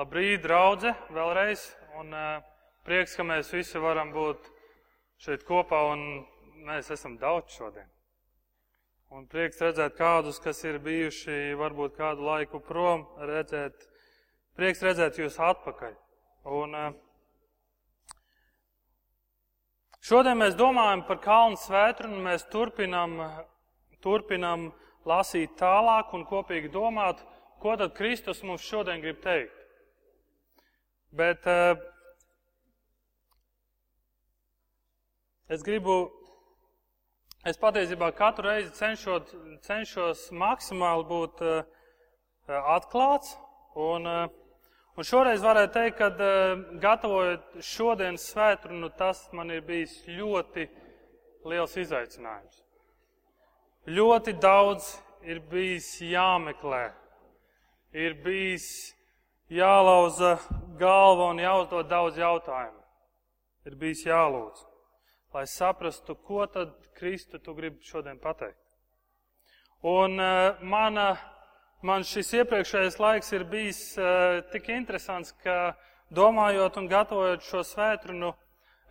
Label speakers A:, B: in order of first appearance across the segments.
A: Labrīt, draugi, vēlreiz. Un uh, prieks, ka mēs visi varam būt šeit kopā un mēs esam daudz šodien. Un prieks redzēt kādus, kas ir bijuši varbūt kādu laiku prom, redzēt, prieks redzēt jūs atpakaļ. Un uh, šodien mēs domājam par kalnu svētru un mēs turpinam, turpinam lasīt tālāk un kopīgi domāt, ko tad Kristus mums šodien grib teikt. Bet uh, es gribu, es patiesībā katru reizi cenšot, cenšos maksimāli būt uh, atklāts. Un, uh, un šoreiz varētu teikt, ka uh, gatavojot šodienas svētkrunu, tas man ir bijis ļoti liels izaicinājums. Ļoti daudz ir bijis jāmeklē, ir bijis jālauza galva un jāuzdod daudz jautājumu. Ir bijis jālūdz, lai saprastu, ko tad Kristu tu gribi šodien pateikt. Un uh, mana, man šis iepriekšējais laiks ir bijis uh, tik interesants, ka domājot un gatavojot šo svētrunu,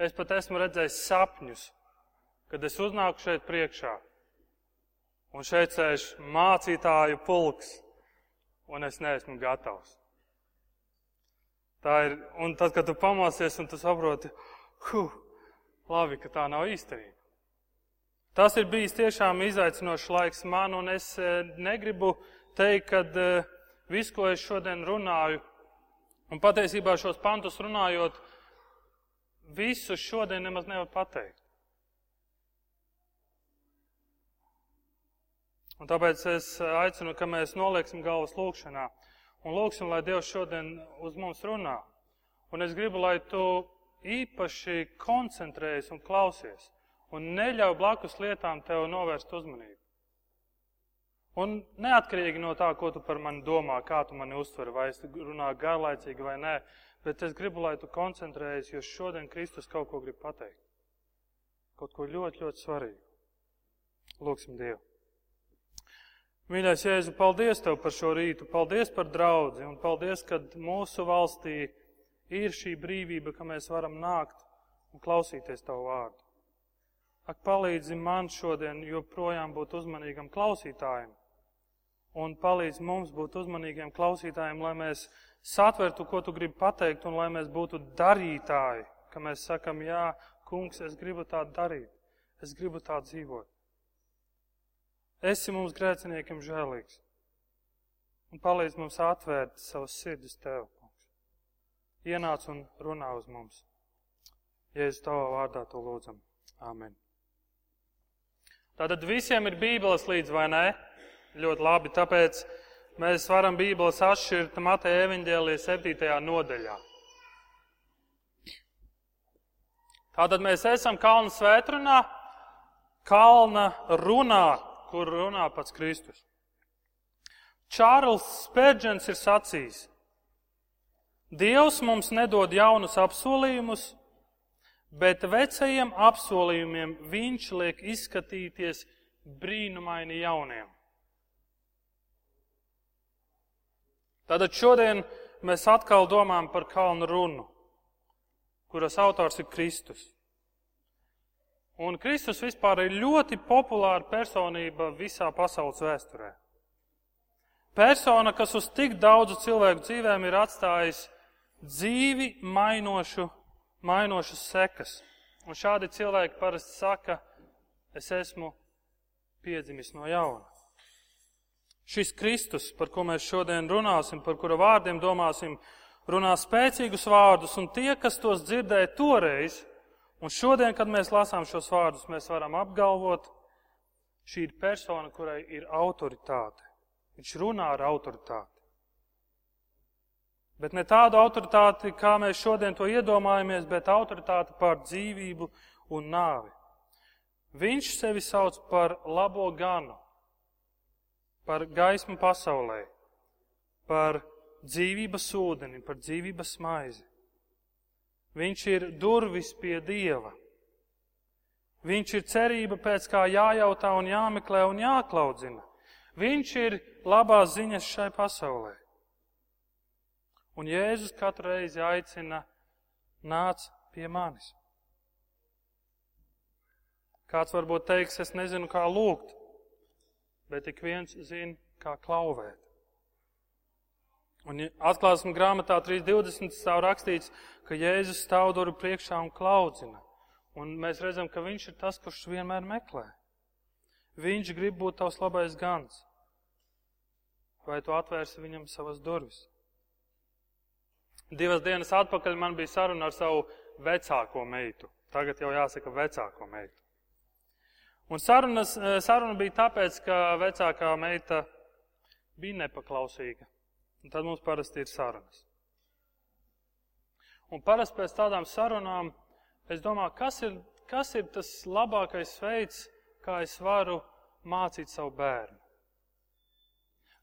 A: es pat esmu redzējis sapņus, kad es uznāku šeit priekšā. Un šeit sēž mācītāju pulks, un es neesmu gatavs. Tā ir, un tad, kad tu pamosies un tu saproti, huh, labi, ka tā nav īstenība. Tas ir bijis tiešām izaicinošs laiks man, un es eh, negribu teikt, ka eh, viss, ko es šodien runāju, un patiesībā šos pantus runājot, visu šodien nemaz nevar pateikt. Un tāpēc es aicinu, ka mēs nolieksim galvas lūkšanā un lūksim, lai Dievs šodien uz mums runā. Un es gribu, lai tu īpaši koncentrējies un klausies, un neļauj blakus lietām tev novērst uzmanību. Un neatkarīgi no tā, ko tu par mani domā, kā tu mani uztver, vai es runāju garlaicīgi vai nē, bet es gribu, lai tu koncentrējies, jo šodien Kristus kaut ko grib pateikt. Kaut ko ļoti, ļoti svarīgu. Lūksim Dievu. Mīļais Jēzu, paldies Tev par šo rītu, paldies par draudzi un paldies, ka mūsu valstī ir šī brīvība, ka mēs varam nākt un klausīties Tavu vārdu. Ak, palīdzi man šodien joprojām būt uzmanīgam klausītājiem un palīdz mums būt uzmanīgiem klausītājiem, lai mēs satvertu, ko Tu gribi pateikt un lai mēs būtu darītāji, ka mēs sakam, jā, kungs, es gribu tā darīt, es gribu tā dzīvot. Esi mums grēciniekiem žēlīgs un palīdz mums atvērt savas sirdis Tev, kungs. Ienāc un runā uz mums. Jēzus Tavā vārdā to lūdzam. Āmen. Tātad visiem ir bībeles līdz, vai ne? Ļoti labi, tāpēc mēs varam bībeles atšķirt Mateja evaņģēlijas 7. nodaļā. Tātad mēs esam kalna svētrunā, kalna runā, kur runā pats Kristus. Čārls Spērģents ir sacījis, Dievs mums nedod jaunus apsolījumus, bet vecajiem apsolījumiem viņš liek izskatīties brīnumaini jauniem. Tātad šodien mēs atkal domājam par kalnu runu, kuras autors ir Kristus. Un Kristus vispār ir ļoti populāra personība visā pasaules vēsturē. Persona, kas uz tik daudzu cilvēku dzīvēm ir atstājis dzīvi mainošu, mainošas sekas. Un šādi cilvēki parasti saka, es esmu piedzimis no jauna. Šis Kristus, par ko mēs šodien runāsim, par kura vārdiem domāsim, runā spēcīgus vārdus, un tie, kas tos dzirdēja toreiz, Un šodien, kad mēs lasām šos vārdus, mēs varam apgalvot, šī ir persona, kurai ir autoritāte. Viņš runā ar autoritāti. Bet ne tādu autoritāti, kā mēs šodien to iedomājamies, bet autoritāti pār dzīvību un nāvi. Viņš sevi sauc par labo ganu, par gaismu pasaulē, par dzīvības ūdeni, par dzīvības maizi. Viņš ir durvis pie Dieva. Viņš ir cerība, pēc kā jājautā un jāmeklē un jāklaudzina. Viņš ir labās ziņas šai pasaulē. Un Jēzus katru reizi aicina, nāc pie manis. Kāds varbūt teiks, es nezinu, kā lūgt, bet ik viens zina, kā klauvēt. Un atklāsmes grāmatā 3.20 stāv rakstīts, ka Jēzus stāv durvju priekšā un klaudzina. Un mēs redzam, ka viņš ir tas, kurš vienmēr meklē. Viņš grib būt tavs labais gans. Vai tu atvērsi viņam savas durvis? Divas dienas atpakaļ man bija saruna ar savu vecāko meitu. Tagad jau jāsaka vecāko meitu. Un sarunas, eh, saruna bija tāpēc, ka vecākā meita bija nepaklausīga. Un tad mums parasti ir sarunas. Un parasti pēc tādām sarunām es domāju, kas ir, kas ir tas labākais veids, kā es varu mācīt savu bērnu.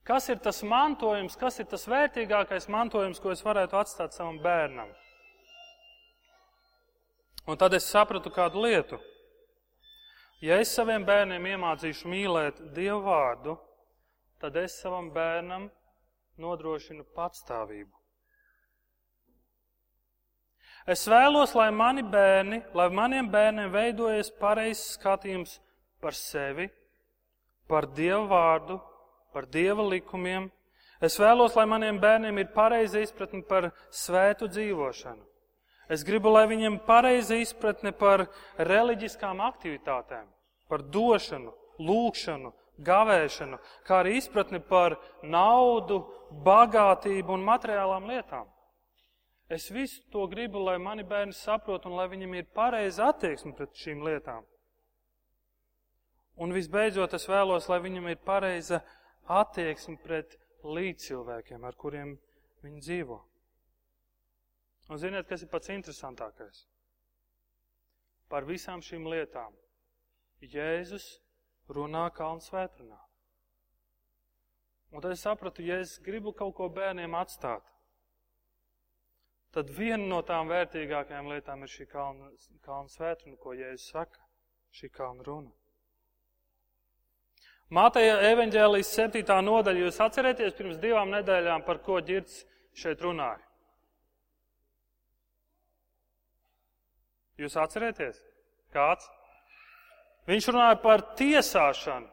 A: Kas ir tas mantojums, kas ir tas vērtīgākais mantojums, ko es varētu atstāt savam bērnam? Un tad es sapratu kādu lietu. Ja es saviem bērniem iemācīšu mīlēt Dievu vārdu, tad es savam bērnam nodrošinu patstāvību. Es vēlos, lai mani bērni, lai maniem bērniem veidojas pareizs skatījums par sevi, par Dievu vārdu par Dieva likumiem. Es vēlos, lai maniem bērniem ir pareiza izpratne par svētu dzīvošanu. Es gribu, lai viņiem pareiza izpratne par reliģiskām aktivitātēm, par došanu, lūgšanu, gavēšanu, kā arī izpratni par naudu, bagātību un materiālām lietām. Es visu to gribu, lai mani bērni saprot un lai viņiem ir pareiza attieksme pret šīm lietām. Un visbeidzot, es vēlos, lai viņam ir pareiza attieksmi pret līdzcilvēkiem, ar kuriem viņi dzīvo. Un ziniet, kas ir pats interesantākais? Par visām šīm lietām Jēzus runā Kalnu svētrunā. Un tad es sapratu, ja es gribu kaut ko bērniem atstāt, tad viena no tām vērtīgākajām lietām ir šī kalna, kalna svētruna, ko Jēzus saka, šī kalna runa. Mateja evaņģēlijas 7. nodaļa. Jūs atcerieties pirms divām nedēļām, par ko ģirds šeit runāja? Jūs atcerieties? Kāds? Viņš runāja par tiesāšanu.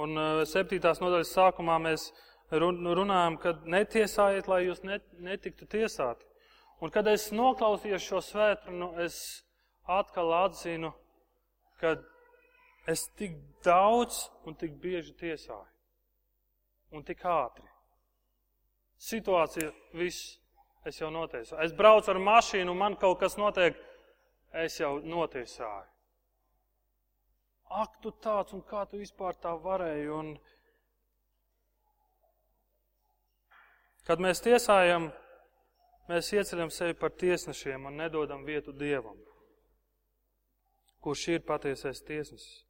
A: Un uh, septītās nodaļas sākumā mēs runājam, ka netiesājiet, lai jūs netiktu tiesāti. Un kad es noklausījos šo svētru, es atkal atzinu, ka es tik daudz un tik bieži tiesāju. Un tik ātri. Situācija viss, es jau notiesāju. Es braucu ar mašīnu, man kaut kas notiek, es jau notiesāju. Ak, tu tāds un kā tu vispār tā varēji? Un... Kad mēs tiesājam, mēs ieceļam sevi par tiesnešiem un nedodam vietu Dievam kurš ir patiesais tiesnesis.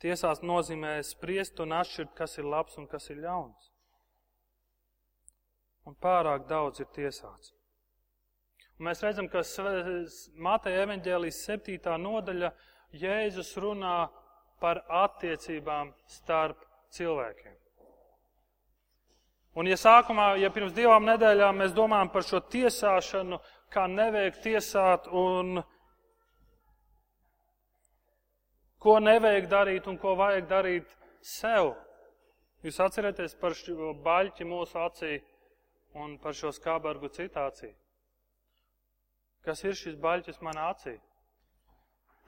A: Tiesās nozīmē spriest un atšķirt, kas ir labs un kas ir ļauns. Un pārāk daudz ir tiesāts. Un mēs redzam, ka Mateja evaņģēlijas septītā nodaļa Jēzus runā par attiecībām starp cilvēkiem. Un ja sākumā, ja pirms divām nedēļām mēs domājam par šo tiesāšanu, kā neveikt tiesāt un ko nevajag darīt un ko vajag darīt sev. Jūs atcerieties par šo baļķi mūsu acī un par šo skābargu citāciju. Kas ir šis baļķis manā acī?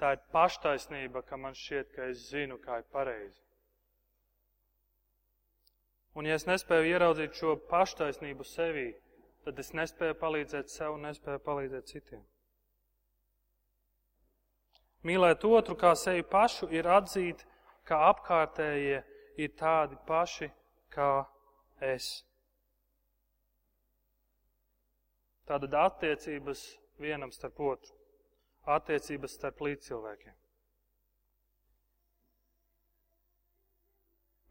A: Tā ir paštaisnība, ka man šķiet, ka es zinu, kā ir pareizi. Un ja es nespēju ieraudzīt šo paštaisnību sevī, tad es nespēju palīdzēt sev un nespēju palīdzēt citiem. Mīlēt otru kā sevi pašu ir atzīt, ka apkārtējie ir tādi paši kā es. Tātad attiecības vienam starp otru, attiecības starp līdzcilvēkiem.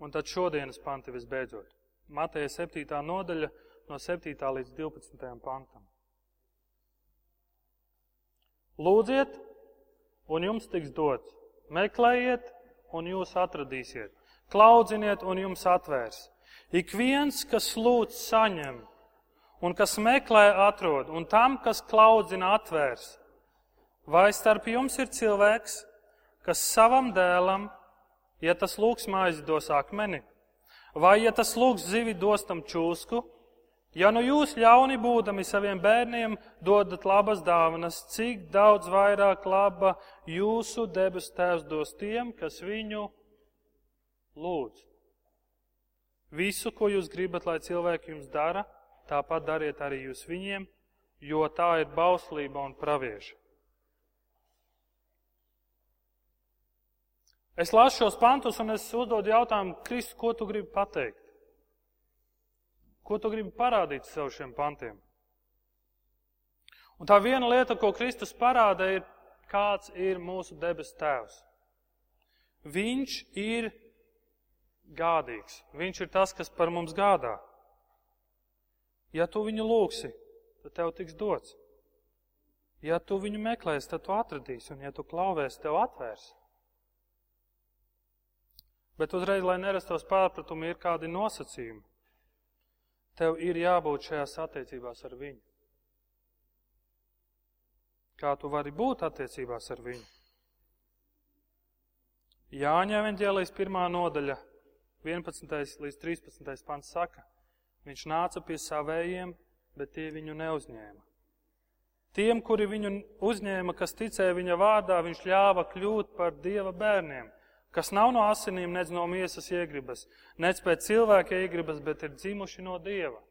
A: Un tad šodienas panti visbeidzot. Mateja 7. nodaļa no 7. līdz 12. pantam. Lūdziet, un jums tiks dots. Meklējiet, un jūs atradīsiet. klaudziniet un jums atvērs. Ik viens, kas lūdz, saņem, un kas meklē, atrod, un tam, kas klaudzina, atvērs. Vai starp jums ir cilvēks, kas savam dēlam, ja tas lūgs maizi, dos akmeni, vai ja tas lūgs zivi, dos tam čūsku? Ja nu jūs ļauni būdami saviem bērniem dodat labas dāvanas, cik daudz vairāk laba jūsu debes tēvs dos tiem, kas viņu lūdz. Visu, ko jūs gribat, lai cilvēki jums dara, tāpat dariet arī jūs viņiem, jo tā ir bauslība un pravieša. Es lasu šos pantus un es uzdodu jautājumu, Kristus, ko tu gribi pateikt? Ko tu gribi parādīt sev šiem pantiem? Un tā viena lieta, ko Kristus parāda, ir, kāds ir mūsu debes tēvs. Viņš ir gādīgs. Viņš ir tas, kas par mums gādā. Ja tu viņu lūgsi, tad tev tiks dots. Ja tu viņu meklēsi, tad tu atradīsi, un ja tu klauvēsi, tev atvērs. Bet uzreiz, lai nerastos pārpratumi, ir kādi nosacījumi. Tev ir jābūt šajās attiecībās ar viņu. Kā tu vari būt attiecībās ar viņu? Jāņa evaņģēlijas pirmā nodaļa, 11. līdz 13. pants saka, viņš nāca pie savējiem, bet tie viņu neuzņēma. Tiem, kuri viņu uzņēma, kas ticēja viņa vārdā, viņš ļāva kļūt par dieva bērniem, kas nav no asinīm, nedz no miesas iegribas, nec pēc cilvēka iegribas, bet ir dzimuši no dieva.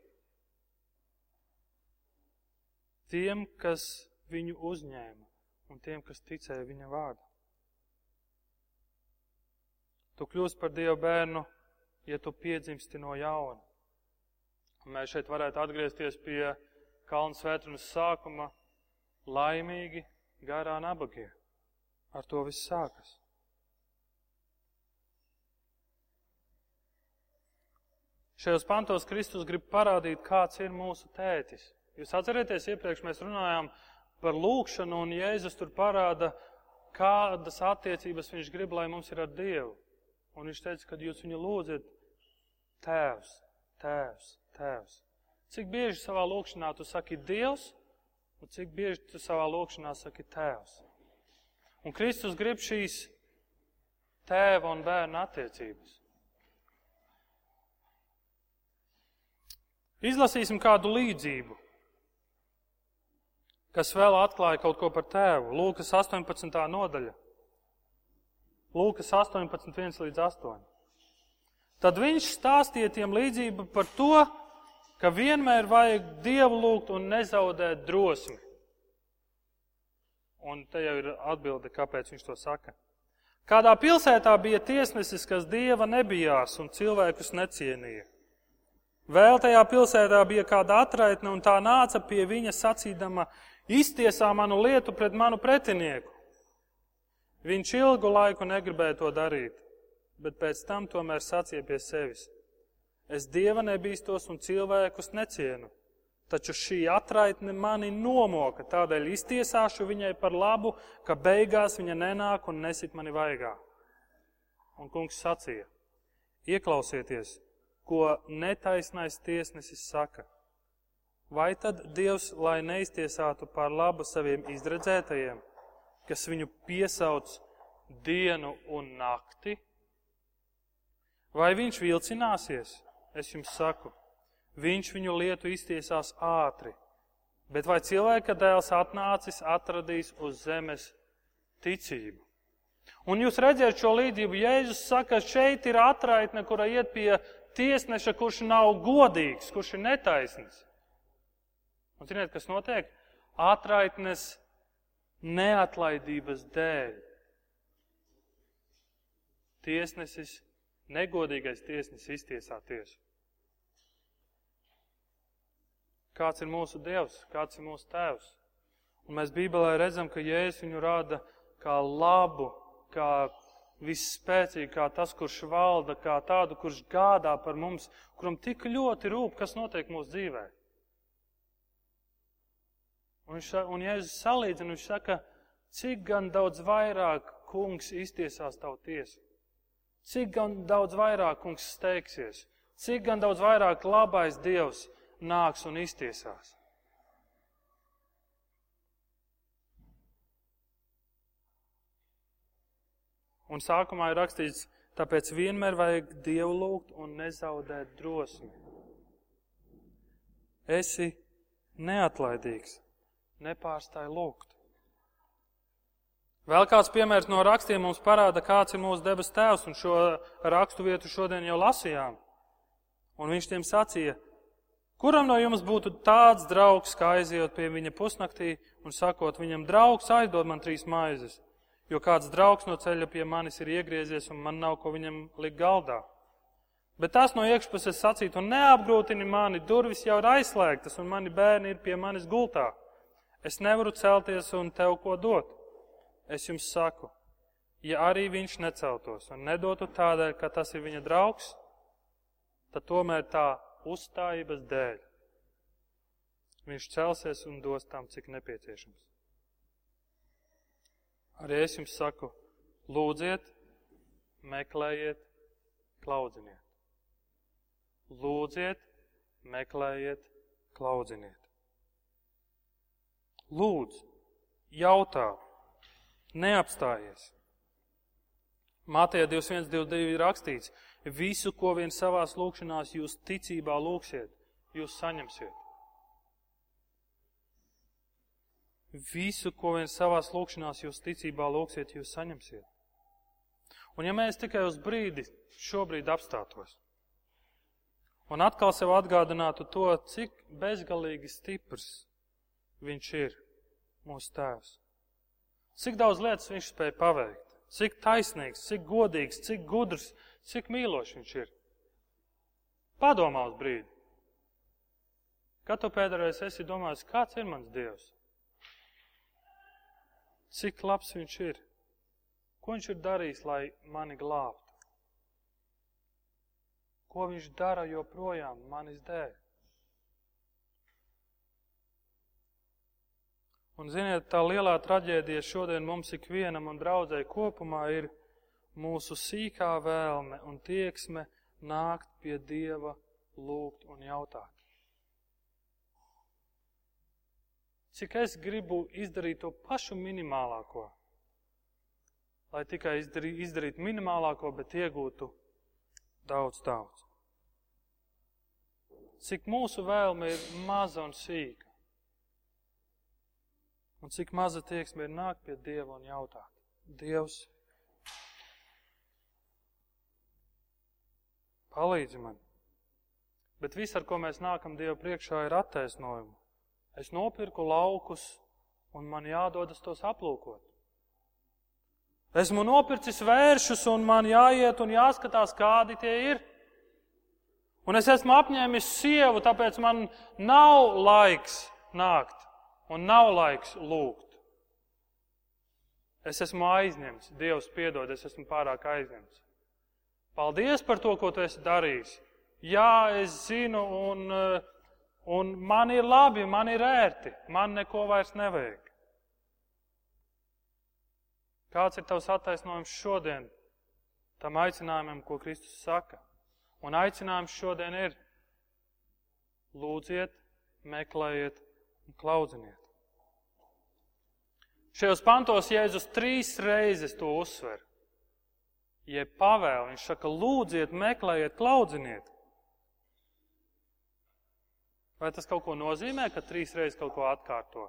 A: Tiem, kas viņu uzņēma, un tiem, kas ticēja viņa vārdā. Tu kļūsi par Dieva bērnu, ja tu piedzimsti no jauna. Un mēs šeit varētu atgriezties pie Kalnu svētrunas sākuma laimīgi garā nabagie. Ar to viss sākas. Šajos pantos Kristus grib parādīt, kāds ir mūsu tētis. Jūs atcerieties, iepriekš mēs runājām par lūkšanu, un Jēzus tur parāda, kādas attiecības viņš grib, lai mums ir ar Dievu. Un viņš teica, ka jūs viņu lūdzat, Tēvs, Tēvs, Tēvs. Cik bieži savā lūkšanā tu saki Dievs, un cik bieži tu savā lūkšanā saki Tēvs. Un Kristus grib šīs tēva un bērna attiecības. Izlasīsim kādu līdzību, kas vēl atklāja kaut ko par tēvu. Lūkas 18. nodaļa. Lūkas 18, 1 līdz 8. Tad viņš stāstīja tiem līdzību par to, ka vienmēr vajag Dievu lūgt un nezaudēt drosmi. Un te jau ir atbilde, kāpēc viņš to saka. Kādā pilsētā bija tiesnesis, kas Dieva nebijās un cilvēkus necienīja. Vēl tajā pilsētā bija kāda atraitne, un tā nāca pie viņa sacīdama, iztiesā manu lietu pret manu pretinieku. Viņš ilgu laiku negribēja to darīt, bet pēc tam tomēr sacīja pie sevis: Es dieva nebīstos un cilvēkus necienu, taču šī atraitne mani nomoka, tādēļ iztiesāšu viņai par labu, ka beigās viņa nenāk un nesit mani vaigā. Un kungs sacīja: Ieklausieties, ko netaisnais tiesnesis saka. Vai tad Dievs, lai neiztiesātu par labu saviem izredzētajiem, kas viņu piesauc dienu un nakti? Vai viņš vilcināsies? Es jums saku, viņš viņu lietu iztiesās ātri. Bet vai cilvēka dēls atnācis, atradīs uz zemes ticību? Un jūs redzat šo līdzību, Jēzus saka, šeit ir atraitne, kura iet pie tiesneša, kurš nav godīgs, kurš ir netaisnīgs. Un ziniet, kas notiek? Atraitnes neatlaidības dēļ. Tiesnesis, negodīgais tiesnesis iztiesā tiesu. Kāds ir mūsu Dievs, kāds ir mūsu Tēvs? Un mēs Bībelē redzam, ka Jēzus viņu rāda kā labu, kā visspēcīgu, kā tas, kurš valda, kā tādu, kurš gādā par mums, kuram tik ļoti rūp, kas notiek mūsu dzīvēm. Un, viņš, un Jēzus salīdzina, viņš saka, cik gan daudz vairāk kungs iztiesās tavu tiesu. Cik gan daudz vairāk kungs steigsies, cik gan daudz vairāk labais Dievs nāks un iztiesās. Un sākumā ir rakstīts, tāpēc vienmēr vajag Dievu lūgt un nezaudēt drosmi. Esi neatlaidīgs, nepārstāj lūgt. Vēl kāds piemērs no rakstiem mums parāda, kāds ir mūsu debes tēvs, un šo rakstu vietu šodien jau lasījām. Un viņš tiem sacīja, kuram no jums būtu tāds draugs, kā aiziet pie viņa pusnaktī un sakot viņam, draugs, aizdod man trīs maizes, jo kāds draugs no ceļa pie manis ir iegriezies un man nav ko viņam likt galdā. Bet tas no iekšpuses sacītu, neapgrūtini mani, durvis jau ir aizslēgtas, un mani bērni ir pie manis gultā. Es nevaru celties un tev ko dot. Es jums saku, ja arī viņš neceltos un nedotu tādēļ, ka tas ir viņa draugs, tad tomēr tā uzstājības dēļ viņš celsies un dos tam, cik nepieciešams. Arī es jums saku, lūdziet, meklējiet, klaudziniet. Lūdziet, meklējiet, klaudziniet. Lūdz, jautā, neapstājies. Mātejā 21.22 ir rakstīts, visu, ko vien savās lūkšanās jūs ticībā lūksiet, jūs saņemsiet. Visu, ko vien savās lūkšanās jūs ticībā lūksiet, jūs saņemsiet. Un ja mēs tikai uz brīdi šobrīd apstātos, un atkal sev atgādinātu to, cik bezgalīgi stiprs viņš ir, mūsu tēvs. Cik daudz lietas viņš spēja paveikt, cik taisnīgs, cik godīgs, cik gudrs, cik mīlošs viņš ir. Padomā uz brīdi. Kad tu pēdējais esi domājis, kāds ir mans Dievs? Cik labs viņš ir? Ko viņš ir darījis, lai mani glābtu? Ko viņš dara joprojām manis dēļ? Un, ziniet, tā lielā traģēdija šodien mums ikvienam un draudzēji kopumā ir mūsu sīkā vēlme un tieksme nākt pie Dieva, lūgt un jautāt. Cik es gribu izdarīt to pašu minimālāko, lai tikai izdarītu minimālāko, bet iegūtu daudz, daudz. Cik mūsu vēlme ir maza un sīka. Un cik maza tieksme ir nākt pie Dieva un jautāt. Dievs, palīdzi man. Bet viss, ar ko mēs nākam Dievu priekšā, ir attaisnojumi. Es nopirku laukus, un man jādodas tos aplūkot. Esmu nopircis vēršus, un man jāiet un jāskatās, kādi tie ir. Un es esmu apņēmis sievu, tāpēc man nav laiks nākt un nav laiks lūgt. Es esmu aizņemts, Dievs piedod, es esmu pārāk aizņemts. Paldies par to, ko tu esi darījis. Jā, es zinu, un, un man ir labi, man ir ērti, man neko vairs nevajag. Kāds ir tavs attaisnojums šodien tam aicinājumam, ko Kristus saka? Un aicinājums šodien ir lūdziet, meklējiet un klaudziniet. Šajos pantos Jēzus trīs reizes to uzsver. Ja pavēl, viņš saka, lūdziet, meklējiet, klaudziniet. Vai tas kaut ko nozīmē, ka trīs reizes kaut ko atkārto?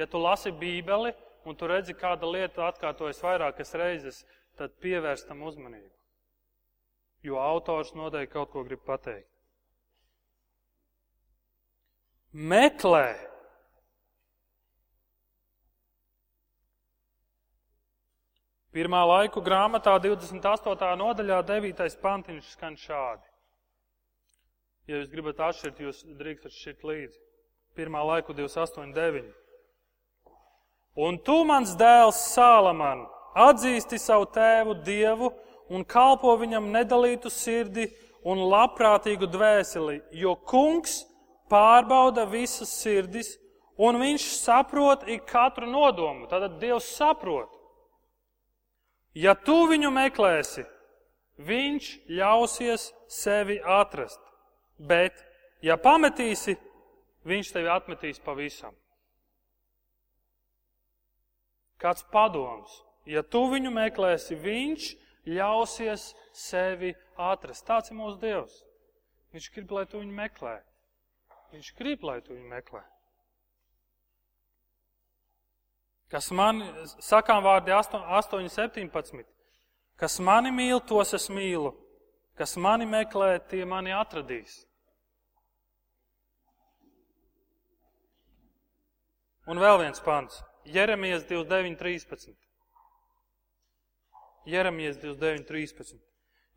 A: Ja tu lasi Bībeli, un tu redzi, kāda lieta atkārtojas vairākas reizes, tad pievērst tam uzmanību. Jo autors noteikti kaut ko grib pateikt. Meklē! Pirmā laiku grāmatā 28. nodaļā 9. pantiņš skan šādi. Ja jūs gribat atšķirt, jūs drīkstat šķirt līdzi. Pirmā laiku 28, 9. Un tu, mans dēls Sālaman, atzīsti savu tēvu Dievu un kalpo viņam nedalītu sirdi un labprātīgu dvēseli, jo kungs pārbauda visas sirdis un viņš saprot ik katru nodomu. Tātad Dievs saprot. Ja tu viņu meklēsi, viņš ļausies sevi atrast. Bet, ja pametīsi, viņš tevi atmetīs pavisam. Kāds padoms? Ja tu viņu meklēsi, viņš ļausies sevi atrast. Tāds ir mūsu Dievs. Viņš grib, lai tu viņu meklē. Viņš grib, lai tu viņu meklē. Kas man, sakām vārdi 8, 17. Kas mani mīl, tos es mīlu. Kas mani meklē, tie mani atradīs. Un vēl viens pants. Jeremijas 29, 13. Jeremijas 29, 13.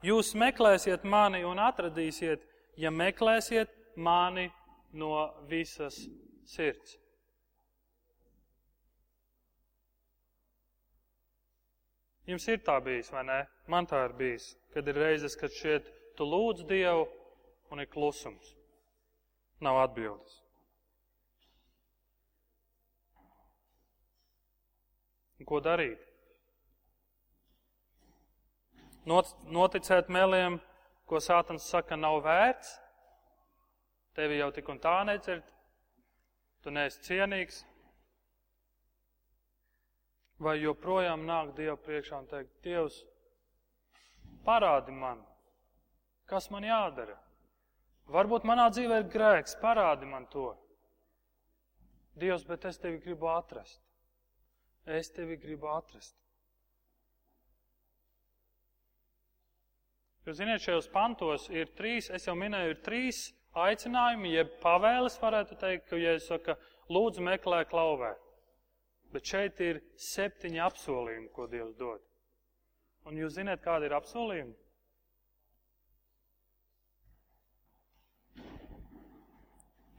A: Jūs meklēsiet mani un atradīsiet, ja meklēsiet mani no visas sirds. Jums ir tā bijis, vai ne? Man tā ir bijis, kad ir reizes, kad šeit tu lūdz Dievu un ir klusums. Nav atbildes. Un ko darīt? Not, noticēt meliem, ko Sātans saka, nav vērts. Tevi jau tik un tā nedzird. Tu neesi cienīgs. Vai joprojām nāk Dievu priekšā un teikt, Dievs, parādi man, kas man jādara. Varbūt manā dzīvē ir grēks, parādi man to. Dievs, bet es tevi gribu atrast. Es tevi gribu atrast. Jūs zināt, šajos pantos ir trīs, es jau minēju, ir trīs aicinājumi, jeb pavēles, varētu teikt, ka, ja es saku, lūdzu meklē klauvē. Bet šeit ir septiņi apsolījumi, ko Dievs dod. Un jūs zināt, kādi ir apsolījumi?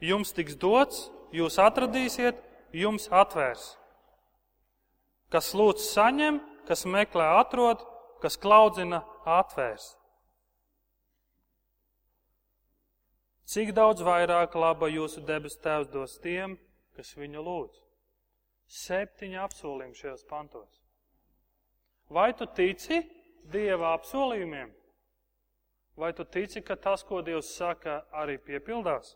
A: Jums tiks dots, jūs atradīsiet, jums atvērs. Kas lūdz saņem, kas meklē atrod, kas klaudzina atvērs. Cik daudz vairāk laba jūsu debes tēvs dos tiem, kas viņu lūdz? Septiņi apsolījumi šajos pantos. Vai tu tici Dieva apsolījumiem? Vai tu tici, ka tas, ko Dievs saka, arī piepildās?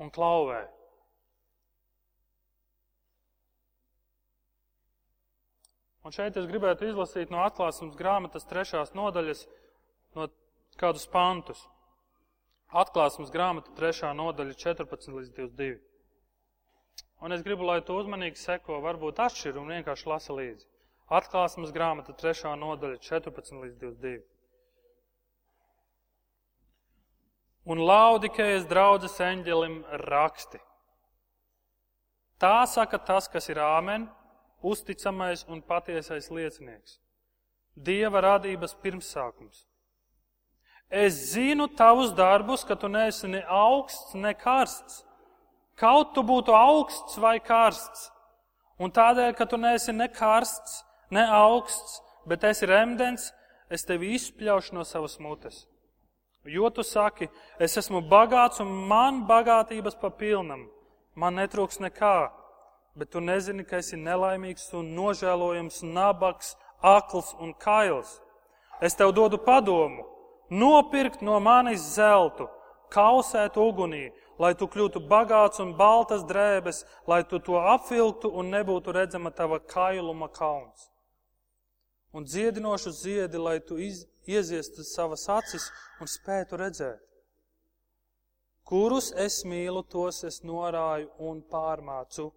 A: Un klauvē. Un šeit es gribētu izlasīt no atklāsmes grāmatas trešās nodaļas no kādus pantus. Atklāsmes grāmata 3. nodaļa 14 līdz 22. Un es gribu, lai tu uzmanīgi seko, varbūt atšķir un vienkārši lasa līdzi. Atklāsmes grāmata 3. nodaļa 14 līdz 22. Un laudikējas draudzes eņģelim raksti. Tā saka tas, kas ir āmen, uzticamais un patiesais liecinieks. Dieva radības pirmsākums Es zinu tavus darbus, ka tu neesi ne augsts, ne karsts. Kaut tu būtu augsts vai karsts. Un tādēļ, ka tu neesi ne karsts, ne augsts, bet esi remdens, es tevi izspļaušu no savas mutes. Jo tu saki, es esmu bagāts un man bagātības papilnam, man netrūks nekā, bet tu nezini, ka esi nelaimīgs un nožēlojams, nabaks, akls un kails. Es tev dodu padomu nopirkt no manis zeltu, kausēt ugunī, lai tu kļūtu bagāts un baltas drēbes, lai tu to apvilktu un nebūtu redzama tava kailuma kauns. Un dziedinošu ziedi, lai tu iz, ieziestu savas acis un spētu redzēt. Kurus es mīlu, tos es norāju un pārmācu.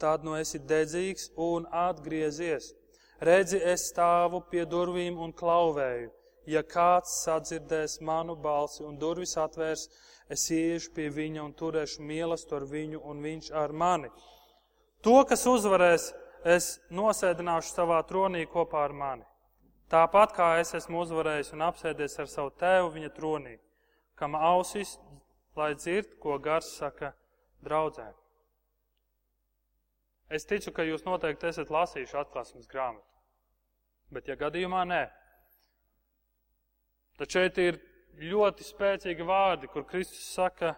A: Tad nu esi dedzīgs un atgriezies. Redzi, es stāvu pie durvīm un klauvēju. Ja kāds sadzirdēs manu balsi un durvis atvērs, es iešu pie viņa un turēšu mīlestību ar viņu un viņš ar mani. To, kas uzvarēs, es nosēdināšu savā tronī kopā ar mani. Tāpat kā es esmu uzvarējis un apsēdies ar savu tēvu viņa tronī, kam ausis, lai dzird, ko gars saka draudzēm. Es ticu, ka jūs noteikti esat lasījuši atklāsmes grāmatu. Bet, ja gadījumā nē, Tad šeit ir ļoti spēcīgi vārdi, kur Kristus saka,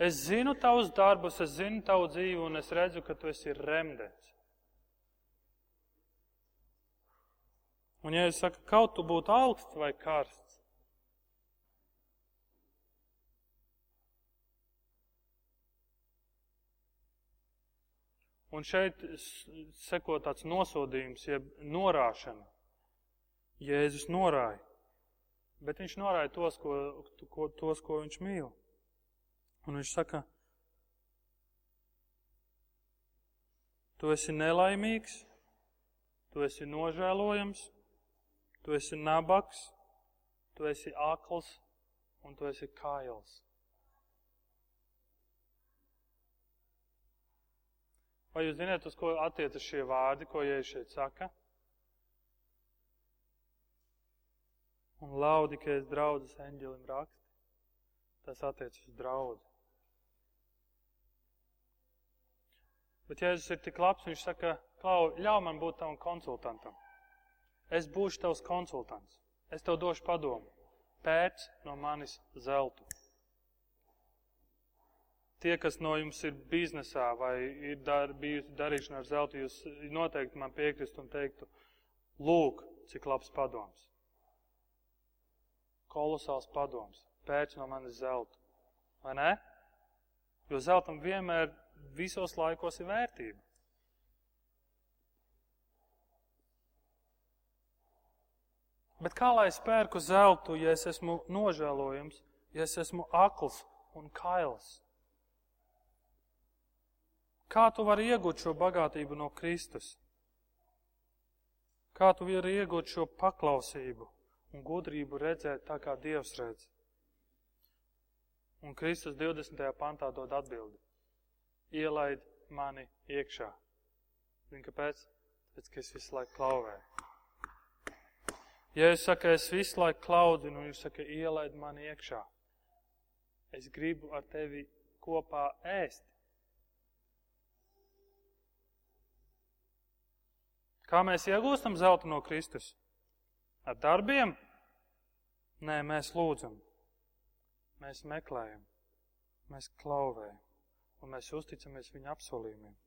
A: Es zinu tavus darbus, es zinu tavu dzīvi, un es redzu, ka tu esi remdens. Un, ja es saku, kaut tu būtu augsts vai karsts, Un šeit seko tāds nosodījums, jeb norāšana. Jēzus norāja, bet viņš norāja tos, ko, ko, tos, ko viņš mīl. Un viņš saka, tu esi nelaimīgs, tu esi nožēlojams, tu esi nabaks, tu esi akls un tu esi kails. Vai jūs zināt, uz ko attiecas šie vārdi, ko Jēzus šeit saka? Un laudi, ka es draudzes eņģelim raksti, tas attiecas uz draudzi. Bet Jēzus ir tik labs, viņš saka, Klau, ļauj man būt tavam konsultantam. Es būšu tavs konsultants. Es tev došu padomu. Pēc no manis zeltu. Tie, kas no jums ir biznesā vai ir dar, bijusi darīšana ar zeltu, jūs noteikti man piekristu un teiktu, lūk, cik labs padoms. Kolosāls padoms. Pēc no manis zeltu. Vai ne? Jo zeltam vienmēr visos laikos ir vērtība. Bet kā lai es pērku zeltu, ja es esmu nožēlojams, ja es esmu akls un kails? Kā tu vari iegūt šo bagātību no Kristus? Kā tu vari iegūt šo paklausību un gudrību redzēt tā, kā Dievs redz? Un Kristus 20. pantā dod atbildi. Ielaid mani iekšā. Zini, kāpēc? Tāpēc, ka es visu laiku klauvēju. Ja es saku, es visu laiku klaudzinu, jūs sakat, ielaid mani iekšā. Es gribu ar tevi kopā ēst. Kā mēs iegūstam zeltu no Kristus? Ar darbiem? Nē, mēs lūdzam, mēs meklējam, mēs klauvējam un mēs uzticamies viņa apsolījumiem.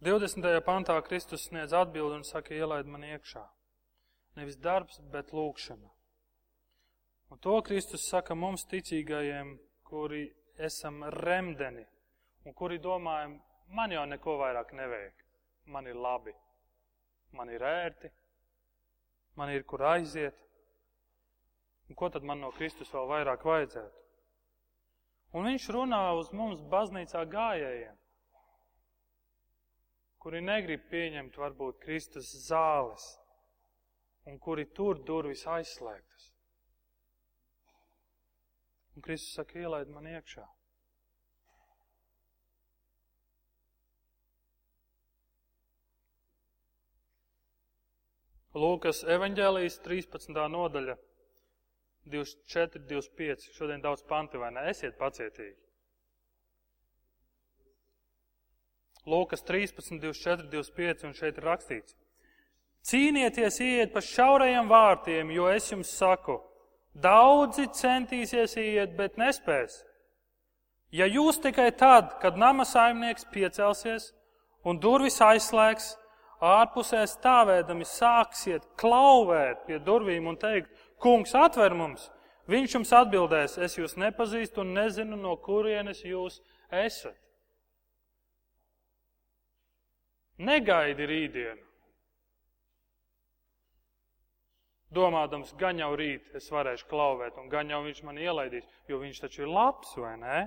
A: Divdesmitajā pantā Kristus sniedz atbildi un saka, ielaid man iekšā. Nevis darbs, bet lūkšana. Un to Kristus saka mums ticīgajiem, kuri esam remdeni un kuri domājam, man jau neko vairāk nevajag. Man ir labi, man ir ērti, man ir kur aiziet. Un ko tad man no Kristus vēl vairāk vajadzētu? Un viņš runā uz mums baznīcā gājējiem, kuri negrib pieņemt varbūt Kristus zāles un kuri tur durvis aizslēgtas. Un Kristus saka, ielaid man iekšā. Lūkas evaņģēlijas 13. nodaļa, 24, 25. Šodien daudz panti vai ne? Esiet pacietīgi. Lūkas 13, 24, 25 un šeit ir rakstīts. Cīnieties, iet pa šaurajiem vārtiem, jo es jums saku, Daudzi centīsies iet, bet nespēs. Ja jūs tikai tad, kad nama saimnieks piecelsies un durvis aizslēgs, ārpusē stāvēdami sāksiet klauvēt pie durvīm un teikt, kungs atver mums, viņš jums atbildēs, es jūs nepazīstu un nezinu, no kurienes jūs esat. Negaidi rītdienu. Domādams, gan jau rīt es varēšu klauvēt, un gan jau viņš man ielaidīs, jo viņš taču ir labs, vai ne?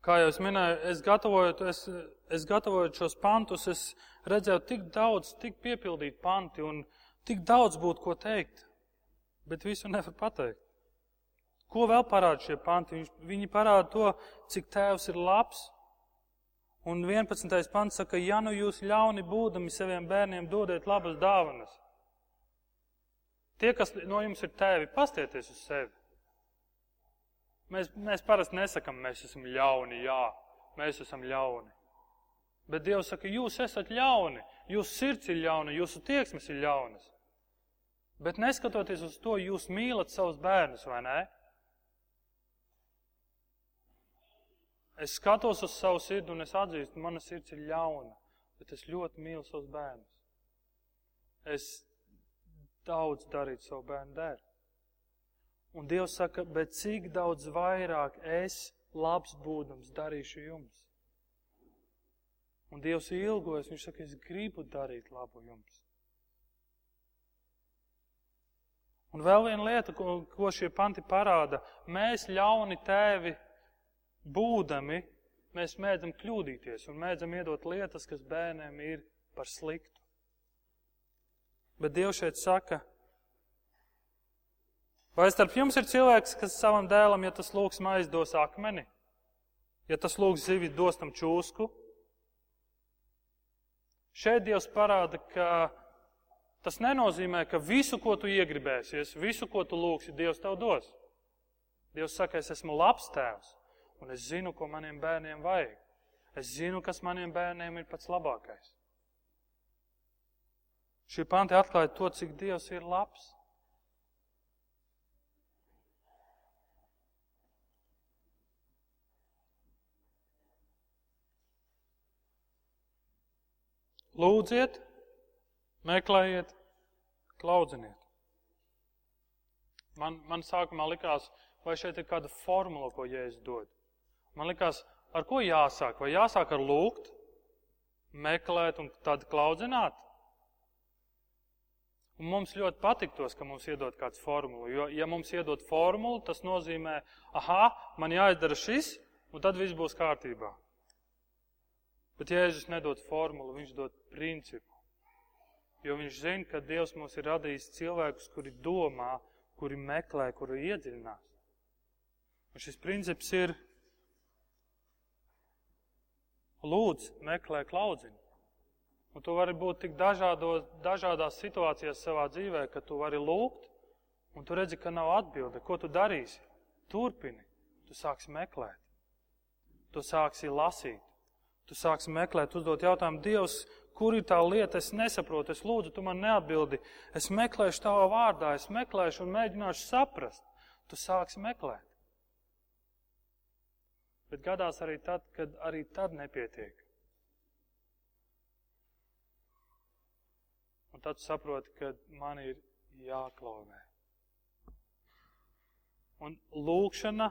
A: Kā jau es minēju, es gatavojot, es, es gatavojot šos pantus, es redzēju tik daudz, tik piepildīt panti un tik daudz būtu ko teikt, bet visu nevar pateikt. Ko vēl parāda šie panti? Viņi parāda to, cik tēvs ir labs, Un 11. pants saka, ja nu jūs ļauni būdami saviem bērniem dodiet labas dāvanas. Tie, kas no jums ir tēvi, pastieties uz sevi. Mēs, mēs parasti nesakam, mēs esam ļauni, jā, mēs esam ļauni. Bet Dievs saka, jūs esat ļauni, jūsu sirds ir ļauna, jūsu tieksmes ir ļaunas. Bet neskatoties uz to, jūs mīlat savus bērnus, vai ne? Es skatos uz savu sirdi un es atzīstu, mana sirds ir ļauna, bet es ļoti mīlu savus bērnus. Es daudz darītu savu bērnu dēļ. Un Dievs saka, bet cik daudz vairāk es, labs būdams, darīšu jums. Un Dievs ilgojas, viņš saka, es gribu darīt labu jums. Un vēl viena lieta, ko, ko šie panti parāda, mēs ļauni tēvi būdami, mēs mēdzam kļūdīties un mēdzam iedot lietas, kas bērniem ir par sliktu. Bet Dievs šeit saka, vai starp jums ir cilvēks, kas savam dēlam, ja tas lūgs maiz, dos akmeni? Ja tas lūgs zivi, dos tam čūsku? Šeit Dievs parāda, ka tas nenozīmē, ka visu, ko tu iegribēsies, visu, ko tu lūgsi, Dievs tev dos. Dievs saka, es esmu labs tēvs, un es zinu, ko maniem bērniem vajag. Es zinu, kas maniem bērniem ir pats labākais. Šie panti atklāja to, cik Dievs ir labs. Lūdziet, meklējiet, klaudziniet. Man, man sākumā likās, vai šeit ir kāda formula, ko Jēzus dod. Man likās, ar ko jāsāk? Vai jāsāk ar lūgt, meklēt un tad klaudzināt? Un mums ļoti patiktos, ka mums iedod kāds formulu. Jo, ja mums iedod formulu, tas nozīmē, ah, man jāizdara šis, un tad viss būs kārtībā. Bet Jēzus nedod formulu, viņš dod principu. Jo viņš zina, ka Dievs mums ir radījis cilvēkus, kuri domā, kuri meklē, kuri iedziļinās. Un šis princips ir lūdz, meklē, klaudzini. Un tu vari būt tik dažādos, dažādās situācijās savā dzīvē, ka tu vari lūgt, un tu redzi, ka nav atbilde. Ko tu darīsi? Turpini. Tu sāksi meklēt. Tu sāksi lasīt. Tu sāksi meklēt, uzdot jautājumu, Dievs, kur ir tā lieta, es nesaprotu, es lūdzu, tu man neatbildi. Es meklēšu tavā vārdā, es meklēšu un mēģināšu saprast. Tu sāksi meklēt. Bet gadās arī tad, kad arī tad nepietiek. Un tad saproti, ka man ir jāklauvē. Un lūkšana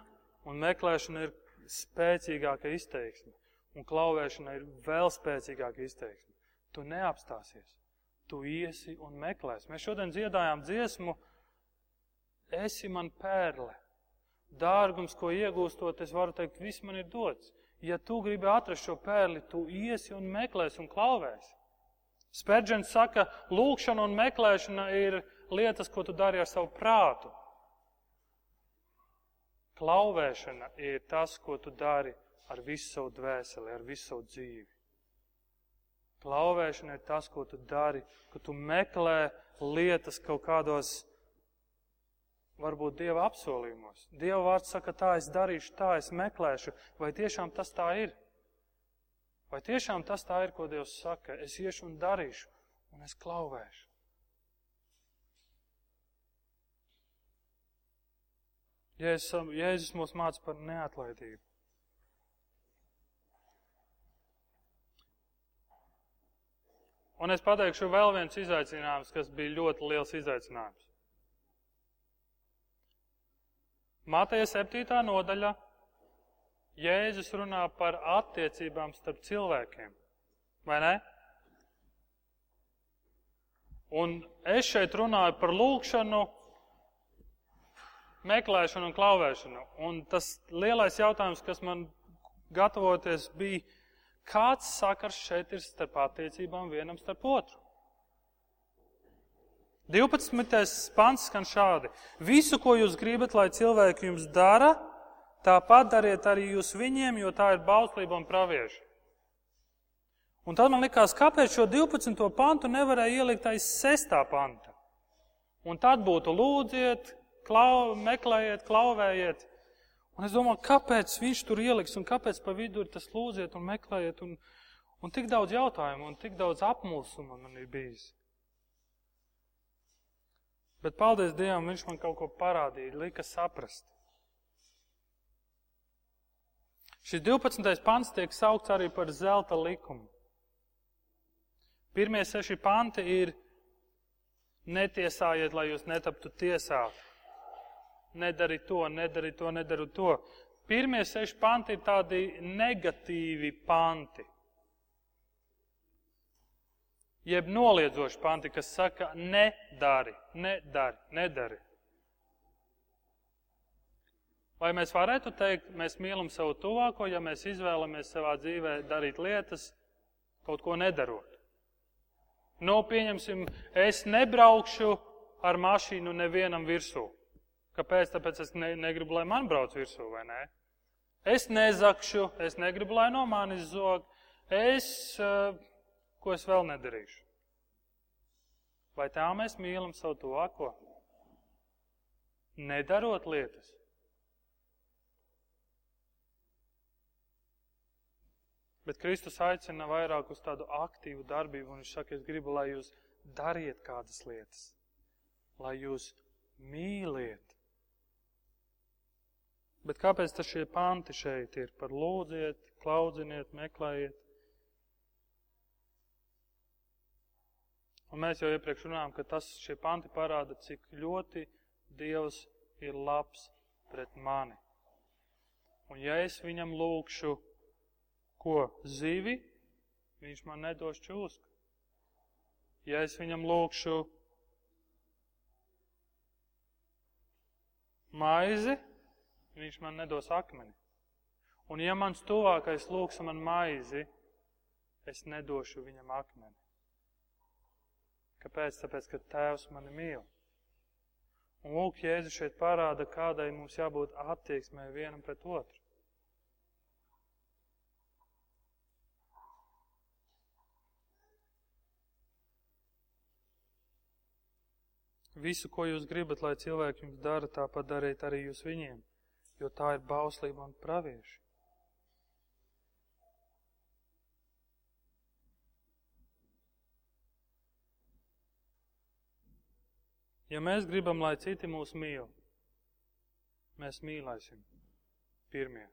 A: un meklēšana ir spēcīgāka izteiksme. Un klauvēšana ir vēl spēcīgāka izteiksme. Tu neapstāsies. Tu iesi un meklēsi. Mēs šodien dziedājām dziesmu Esi man pērle. Dārgums, ko iegūstot, es varu teikt, viss man ir dots. Ja tu gribi atrast šo pērli, tu iesi un meklēsi un klauvēsi. Spērģents saka, lūkšana un meklēšana ir lietas, ko tu dari ar savu prātu. Klauvēšana ir tas, ko tu dari ar visu savu dvēseli, ar visu savu dzīvi. Klauvēšana ir tas, ko tu dari, ka tu meklē lietas kaut kādos, varbūt Dieva apsolījumos. Dieva vārds saka, tā es darīšu, tā es meklēšu, vai tiešām tas tā ir? Vai tiešām tas tā ir, ko Dievs saka? Es iešu un darīšu, un es klauvēšu. Jēzus, Jēzus mūs māca par neatlaidību. Un es pateikšu vēl viens izaicinājums, kas bija ļoti liels izaicinājums. Mateja 7. nodaļa Jēzus runā par attiecībām starp cilvēkiem. Vai ne? Un es šeit runāju par lūgšanu, meklēšanu un klauvēšanu. Un tas lielais jautājums, kas man gatavoties, bija, kāds sakars šeit ir starp attiecībām vienam starp otru? 12. pants skan šādi. Visu, ko jūs gribat, lai cilvēki jums dara, Tāpat dariet arī jūs viņiem, jo tā ir bauslība un pravieši. Un tad man likās, kāpēc šo 12. pantu nevarēja ielikt aiz 6. panta. Un tad būtu lūdziet, klau, meklējiet, klauvējiet. Un es domāju, kāpēc viņš tur ieliks un kāpēc pa vidu ir tas lūdziet un meklējiet un, un tik daudz jautājumu un tik daudz apmulsuma man ir bijis. Bet paldies Dievam, viņš man kaut ko parādīja, lika saprast. Šis 12. pants tiek saukts arī par zelta likumu. Pirmie seši panti ir netiesājiet, lai jūs netaptu tiesāti. Nedari to, nedari to, nedari to. Pirmie seši panti ir tādi negatīvi panti. Jeb noliedzoši panti, kas saka, nedari, nedari, nedari. Vai mēs varētu teikt, mēs mīlam savu tuvāko, ja mēs izvēlamies savā dzīvē darīt lietas, kaut ko nedarot? Nu, pieņemsim, es nebraukšu ar mašīnu nevienam virsū. Kāpēc? Tāpēc es ne, negribu, lai man brauc virsū, vai ne? Es nezakšu, es negribu, lai no manis zog. Es, uh, ko es vēl nedarīšu? Vai tā mēs mīlam savu tuvāko? Nedarot lietas. Bet Kristus aicina vairāk uz tādu aktīvu darbību, un viņš saka, es gribu, lai jūs dariet kādas lietas, lai jūs mīliet. Bet kāpēc tas šie panti šeit ir par lūdziet, klaudziniet, meklējiet? Un mēs jau iepriekš runājām, ka tas šie panti parāda, cik ļoti Dievs ir labs pret mani. Un ja es viņam lūkšu ko zivi, viņš man nedos čūsku. Ja es viņam lūkšu maizi, viņš man nedos akmeni. Un ja mans tuvākais lūks man maizi, es nedošu viņam akmeni. Kāpēc? Tāpēc, ka Tēvs mani mīl. Un lūk, Jēzus šeit parāda, kādai mums jābūt attieksmē vienam pret otru. Visu, ko jūs gribat, lai cilvēki jums dara, tāpat dariet arī jūs viņiem, jo tā ir bauslība un pravieši. Ja mēs gribam, lai citi mūs mīl, mēs mīlēsim pirmie,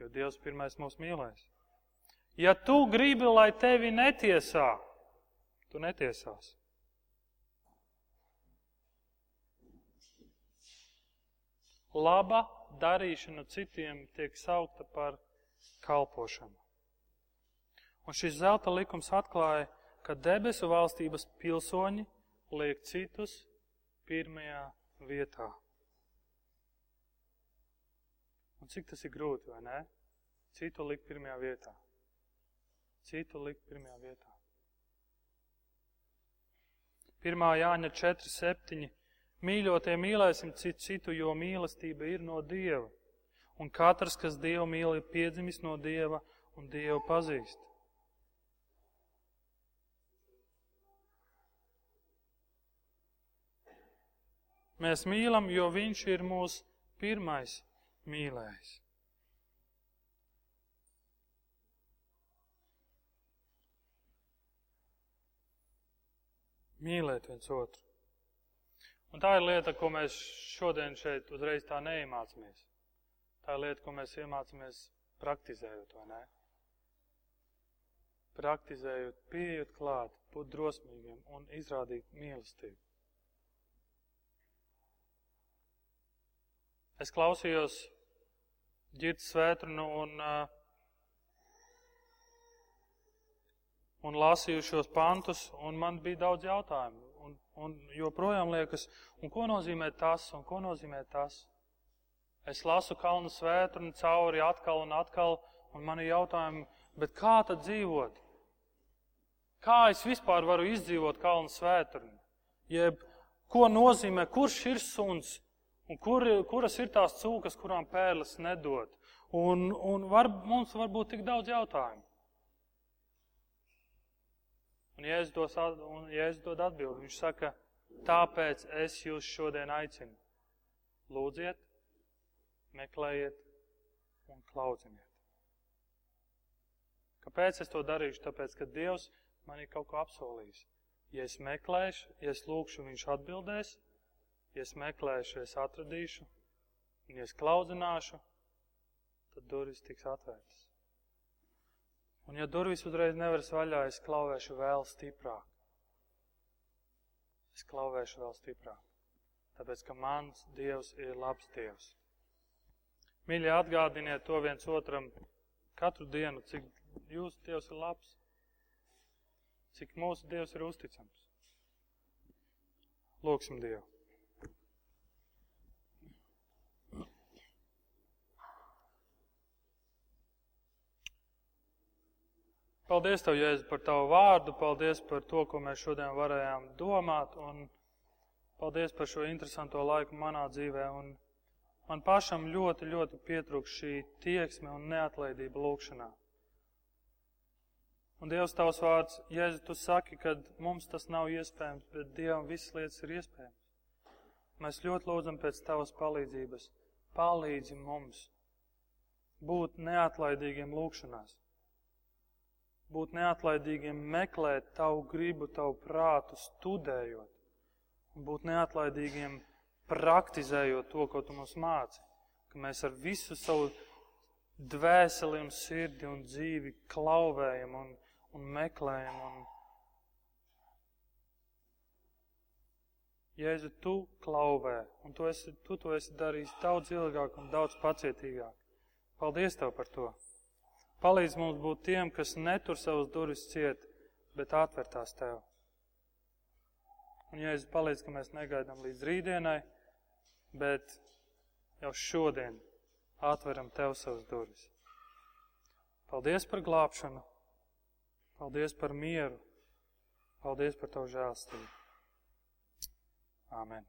A: jo Dievs pirmais mūs mīlēs. Ja tu gribi, lai tevi netiesā, tu netiesās. laba darīšana citiem tiek saukta par kalpošanu. Un šis zelta likums atklāja, ka debesu valstības pilsoņi liek citus pirmajā vietā. Un cik tas ir grūti, vai ne? Citu likt pirmajā vietā. Citu likt pirmajā vietā. 1. Jāņa 4, 7 Mīļotie, mīlēsim citu citu, jo mīlestība ir no Dieva. Un katrs, kas Dievu mīl, ir piedzimis no Dieva un Dievu pazīst. Mēs mīlam, jo Viņš ir mūsu pirmais mīlējs. Mīlēt viens otru. Un tā ir lieta, ko mēs šodien šeit uzreiz tā neiemācāmies. Tā ir lieta, ko mēs iemācāmies praktizējot, vai ne? Praktizējot, pieejot klāt, būt drosmīgiem un izrādīt mīlestību. Es klausījos ģirtas svētrunu un, un lasīju šos pantus, un man bija daudz jautājumu. Un joprojām liekas, un ko nozīmē tas, un ko nozīmē tas? Es lasu kalnu svētru un cauri atkal un atkal, un man ir jautājumi, bet kā tad dzīvot? Kā es vispār varu izdzīvot kalnu svētru? Jeb, ko nozīmē, kurš ir suns, un kur, kuras ir tās cūkas, kurām pērles nedod? Un, un var, mums var būt tik daudz jautājumu. Un Jēzus, dos, un Jēzus dod atbildi. Viņš saka, tāpēc es jūs šodien aicinu. Lūdziet, meklējiet un klaudziniet. Kāpēc es to darīšu? Tāpēc, ka Dievs man ir kaut ko apsolījis. Ja es meklēšu, ja es lūkšu, viņš atbildēs, ja es meklēšu, es atradīšu, un ja es klaudzināšu, tad durvis tiks atvērtas. Un ja durvis uzreiz nevaras vaļā, es klauvēšu vēl stiprāk. Es klauvēšu vēl stiprāk. Tāpēc, ka mans Dievs ir labs Dievs. Mīļie, atgādiniet to viens otram katru dienu, cik jūsu Dievs ir labs, cik mūsu Dievs ir uzticams. Lūksim Dievu. Paldies Tev, Jēzu, par Tavu vārdu, paldies par to, ko mēs šodien varējām domāt, un paldies par šo interesanto laiku manā dzīvē. Un man pašam ļoti, ļoti pietrūks šī tieksme un neatlaidība lūkšanā. Un Dievs tavs vārds, Jēzu, tu saki, ka mums tas nav iespējams, bet Dievam visas lietas ir iespējams. Mēs ļoti lūdzam pēc tavas palīdzības. Palīdzi mums būt neatlaidīgiem lūkšanās būt neatlaidīgiem, meklēt tavu gribu, tavu prātu, studējot, un būt neatlaidīgiem, praktizējot to, ko tu mums māci. Ka mēs ar visu savu dvēseli un sirdi un dzīvi klauvējam un, un meklējam. Un... Jēzu, tu klauvē, un tu, esi, tu to esi darījis daudz ilgāk un daudz pacietīgāk. Paldies Tev par to! Palīdz mums būt tiem, kas netur savus durvis ciet, bet atver tās Tev. Un, ja es palīdzu, ka mēs negaidām līdz rītdienai, bet jau šodien atveram Tev savus durvis. Paldies par glābšanu, paldies par mieru, paldies par Tavu žēlstību. Āmen.